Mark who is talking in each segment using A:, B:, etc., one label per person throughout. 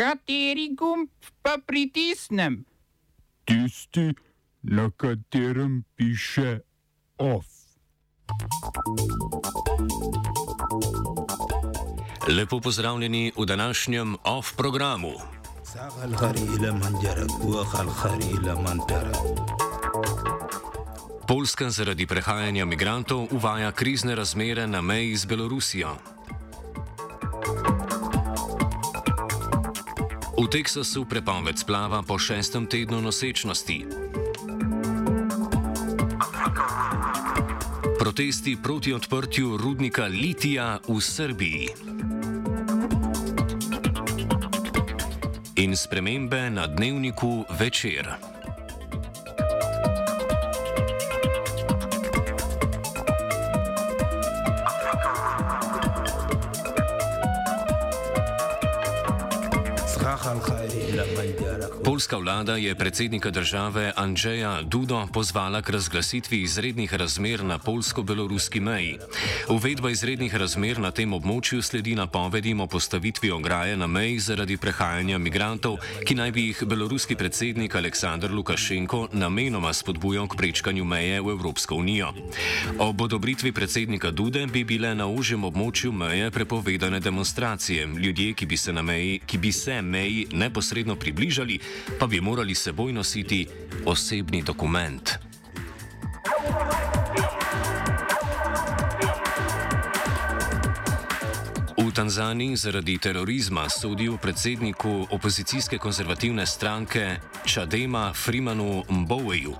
A: Kateri gumb pa pritisnem?
B: Tisti, na katerem piše OF.
C: Lepo pozdravljeni v današnjem OF programu. Poljska zaradi prehajanja migrantov uvaja krizne razmere na meji z Belorusijo. V Teksasu prepoved splava po šestem tednu nosečnosti. Protesti proti odprtju rudnika litija v Srbiji. In spremembe na dnevniku večer. Polska vlada je predsednika države Andrzeja Dudo pozvala k razglasitvi izrednih razmer na polsko-beloruski meji. Uvedba izrednih razmer na tem območju sledi napovedim o postavitvi ograje na meji zaradi prehajanja migrantov, ki naj bi jih beloruski predsednik Aleksandr Lukašenko namenoma spodbujal k prečkanju meje v Evropsko unijo. Ob odobritvi predsednika Dude bi bile na užem območju meje prepovedane demonstracije. Ljudje, ki bi se, meji, ki bi se meji neposredno približali, pa bi morali seboj nositi osebni dokument. V Tanzaniji zaradi terorizma sodijo predsedniku opozicijske konzervativne stranke Čadema Freemanu Mboweju.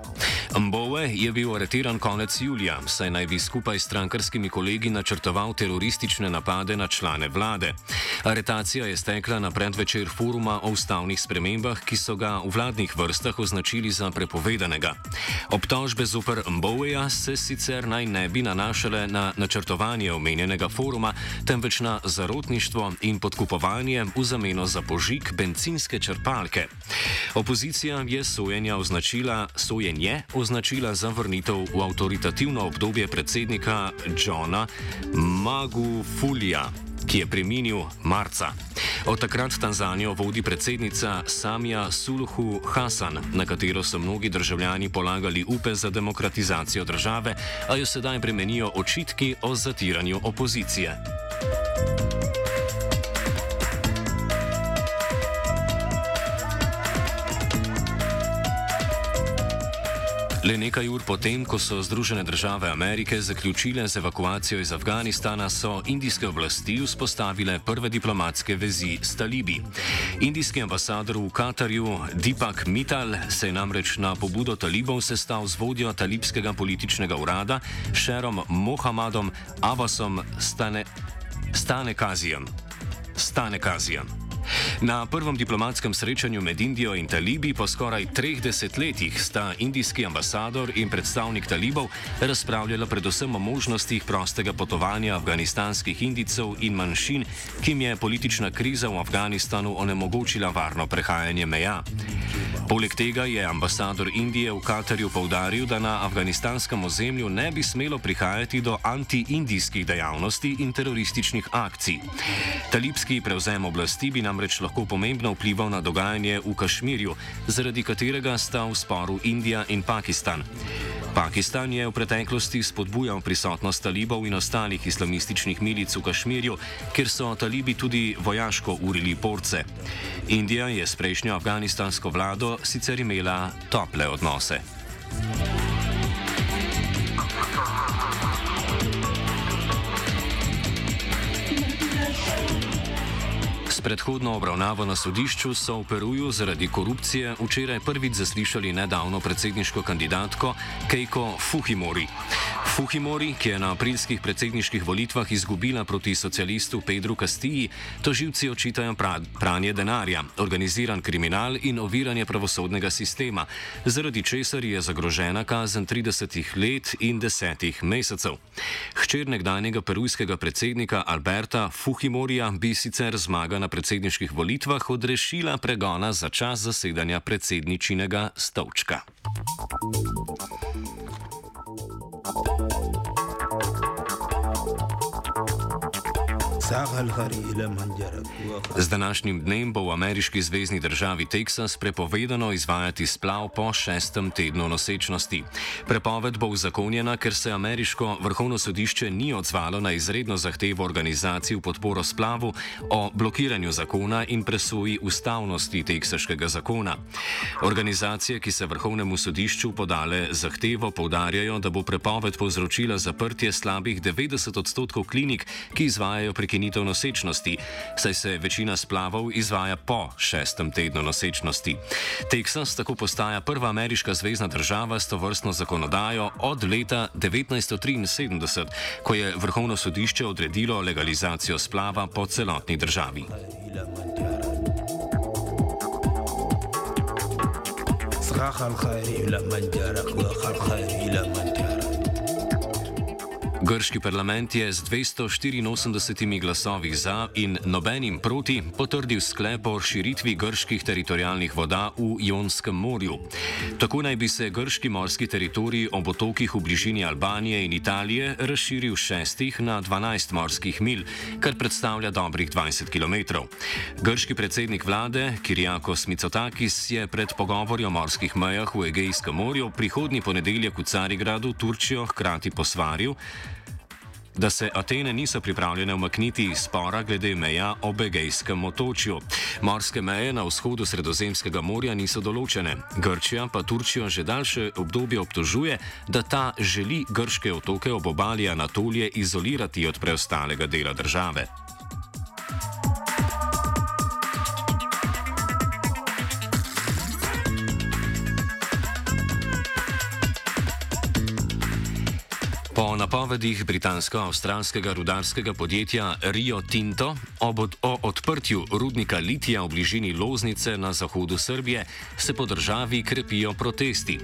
C: Mbowe je bil aretiran konec julija, saj naj bi skupaj s strankarskimi kolegi načrtoval teroristične napade na člane vlade. Aretacija je stekla na predvečer foruma o ustavnih spremembah, ki so ga v vladnih vrstah označili za prepovedanega. Obtožbe zoper Mboweja se sicer naj ne bi nanašale na načrtovanje omenjenega foruma, temveč na zarotništvo in podkupovanje v zameno za požig benzinske črpalke. Opozicija je sojenje označila, sojenje označila za vrnitev v avtoritativno obdobje predsednika Johna Magufulija, ki je preminil marca. Od takrat Tanzanijo vodi predsednica Samija Suluhu Hasan, na katero so mnogi državljani polagali upe za demokratizacijo države, a jo sedaj bremenijo očitki o zatiranju opozicije. Le nekaj ur potem, ko so Združene države Amerike zaključile z evakuacijo iz Afganistana, so indijske oblasti vzpostavile prve diplomatske vezi s talibi. Indijski ambasador v Katarju Deepak Mittal se je namreč na pobudo talibov sestal z vodjo talibskega političnega urada Sherom Mohammadom Abbasom Stane, Stane Kazijem. Na prvem diplomatskem srečanju med Indijo in talibi po skoraj treh desetletjih sta indijski ambasador in predstavnik talibov razpravljala predvsem o možnostih prostega potovanja afganistanskih indicov in manjšin, ki jim je politična kriza v Afganistanu onemogočila varno prehajanje meja. Poleg tega je ambasador Indije v Katarju povdaril, da na afganistanskem ozemlju ne bi smelo prihajati do anti-indijskih dejavnosti in terorističnih akcij. Talibski prevzem oblasti bi namreč lahko pomembno vplival na dogajanje v Kašmirju, zaradi katerega sta v sporu Indija in Pakistan. Pakistan je v preteklosti spodbujal prisotnost talibov in ostalih islamističnih milic v Kašmirju, kjer so talibi tudi vojaško urili porce. Indija je s prejšnjo afganistansko vlado sicer imela tople odnose. Predhodno obravnavo na sodišču so v Peruju zaradi korupcije včeraj prvič zaslišali nedavno predsedniško kandidatko Keiko Fujimori. Fujimori, ki je na aprilskih predsedniških volitvah izgubila proti socialistu Pedru Castiji, toživci očitajo pranje denarja, organiziran kriminal in oviranje pravosodnega sistema, zaradi česar je zagrožena kazen 30 let in 10 mesecev. Hčer nekdanjega perujskega predsednika Alberta Fujimorija bi sicer zmaga na predsedniških volitvah odrešila pregona za čas zasedanja predsedničinega stolčka. Z današnjim dnem bo v ameriški zvezdni državi Teksas prepovedano izvajati splav po šestem tednu nosečnosti. Prepoved bo uzakonjena, ker se ameriško vrhovno sodišče ni odzvalo na izredno zahtevo organizacij v podporo splavu o blokiranju zakona in presoji ustavnosti teksaškega zakona. Organizacije, ki se vrhovnemu sodišču podale zahtevo, povdarjajo, da bo prepoved povzročila zaprtje slabih 90 odstotkov klinik, ki izvajajo prekinitev nosečnosti, saj se večina splavov izvaja po šestem tednu nosečnosti. Teksas tako postaja prva ameriška zvezdna država s to vrstno zakonodajo od leta 1973, ko je vrhovno sodišče odredilo legalizacijo splava po celotni državi. صراخ الخير إلى من جارك وخر خير إلى من Grški parlament je z 284 glasovi za in nobenim proti potrdil sklep o širitvi grških teritorijalnih voda v Jonskem morju. Tako naj bi se grški morski teritorij ob otokih v bližini Albanije in Italije razširil z 6 na 12 morskih mil, kar predstavlja dobrih 20 km. Grški predsednik vlade Kirjakos Mitsotakis je pred pogovori o morskih mejah v Egejskem morju prihodnji ponedeljek v Carigradu Turčijo hkrati posvaril, da se Atene niso pripravljene umakniti iz spora glede meja ob Egejskem otočju. Morske meje na vzhodu Sredozemskega morja niso določene. Grčija pa Turčijo že daljše obdobje obtožuje, da ta želi grške otoke ob obali Anatolije izolirati od preostalega dela države. Napovedih britansko-avstralskega rudarskega podjetja Rio Tinto ob od, o odprtju rudnika litija v bližini Loznice na zahodu Srbije se po državi krepijo protesti.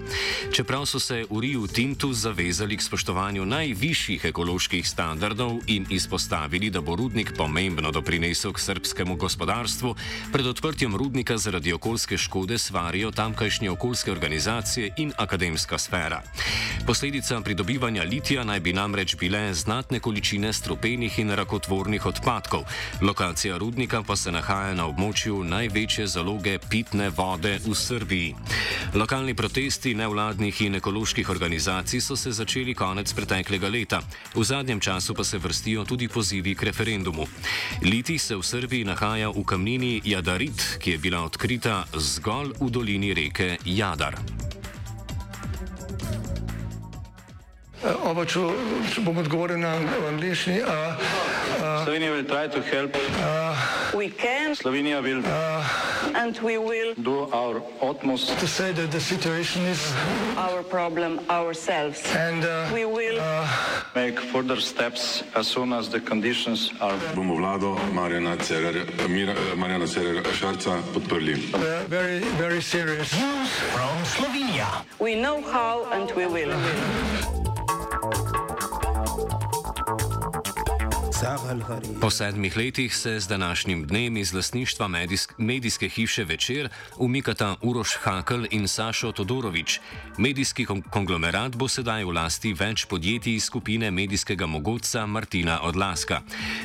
C: Čeprav so se v Rio Tintu zavezali k spoštovanju najvišjih ekoloških standardov in izpostavili, da bo rudnik pomembno doprinesel k srpskemu gospodarstvu, pred odprtjem rudnika zaradi okoljske škode svarijo tamkajšnje okoljske organizacije in akademska sfera. Posledica pridobivanja litija naj bi namreč bile znatne količine strupenih in rakotvornih odpadkov. Lokacija rudnika pa se nahaja na območju največje zaloge pitne vode v Srbiji. Lokalni protesti nevladnih in ekoloških organizacij so se začeli konec preteklega leta. V zadnjem času pa se vrstijo tudi pozivi k referendumu. Liti se v Srbiji nahaja v kamnini Jadarit, ki je bila odkrita zgolj v dolini reke Jadar.
D: Oba, če, če bom odgovoril na angliški.
E: Slovenija will try to help.
F: We can.
E: Slovenija will
F: and we will
E: do our utmost
D: to say that the situation is
F: our problem ourselves.
D: and uh,
F: We will
E: make further steps as soon as the conditions are.
G: bomo vlado Marjana Cererja, Mira- Marjana Cererja Šarca podprli.
D: uh, very, very serious.
F: we know how and we will.
C: Po sedmih letih se z današnjim dnem iz lasništva medijsk, medijske hiše Večer umikata Uroš Hakl in Sašo Todorovič. Medijski kon konglomerat bo sedaj v lasti več podjetij iz skupine medijskega mogoca Martina Odlaska.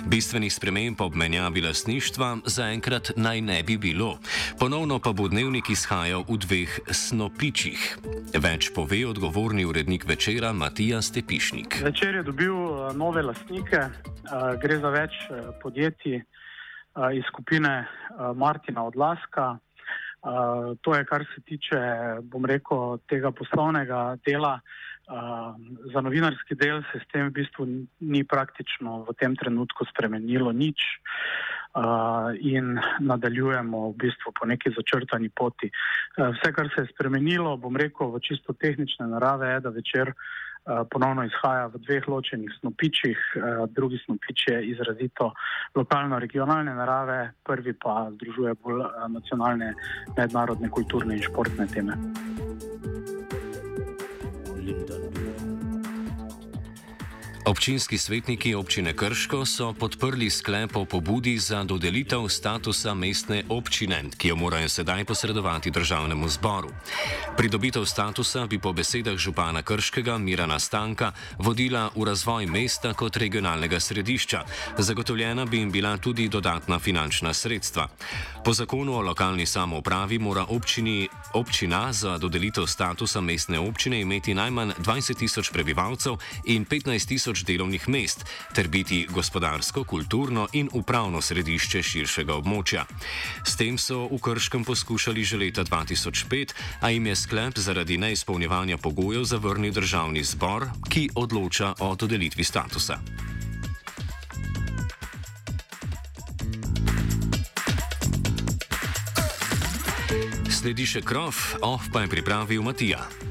C: Bistvenih sprememb ob menjavi lasništva zaenkrat naj ne bi bilo. Ponovno pa bo dnevnik izhajal v dveh snopičih. Več pove odgovorni urednik večera Matija Stepišnik.
H: Večer je dobil eh, nove lastnike, gre za več eh, podjetij iz skupine Martina Odlaska. To je, kar se tiče, bom rekel, tega poslovnega dela. Za novinarski del se s tem v bistvu ni praktično v tem trenutku spremenilo nič in nadaljujemo v bistvu po neki začrtani poti. Eh, Vse, kar se je spremenilo, bom rekel, v čisto tehnične narave, je, da večer ponovno izhaja v dveh ločenih snopičih. Eh, Drugi snopič je izrazito lokalno-regionalne narave, prvi pa združuje bolj eh, nacionalne, mednarodne, kulturne in športne teme.
C: Občinski svetniki občine Krško so podprli sklep o pobudi za dodelitev statusa mestne občine, ki jo morajo sedaj posredovati državnemu zboru. Pridobitev statusa bi po besedah župana Krškega Mirana Stanka vodila v razvoj mesta kot regionalnega središča. Zagotovljena bi jim bila tudi dodatna finančna sredstva. Po zakonu o lokalni samoupravi mora občini, občina za dodelitev statusa mestne občine imeti najmanj 20 tisoč prebivalcev in 15 tisoč tisoč delovnih mest ter biti gospodarsko, kulturno in upravno središče širšega območja. S tem so v Krškem poskušali že leta 2005, a jim je sklep zaradi neizpolnjevanja pogojev zavrnil državni zbor, ki odloča o dodelitvi statusa. Sledi še krov, off pa je pripravil Matija.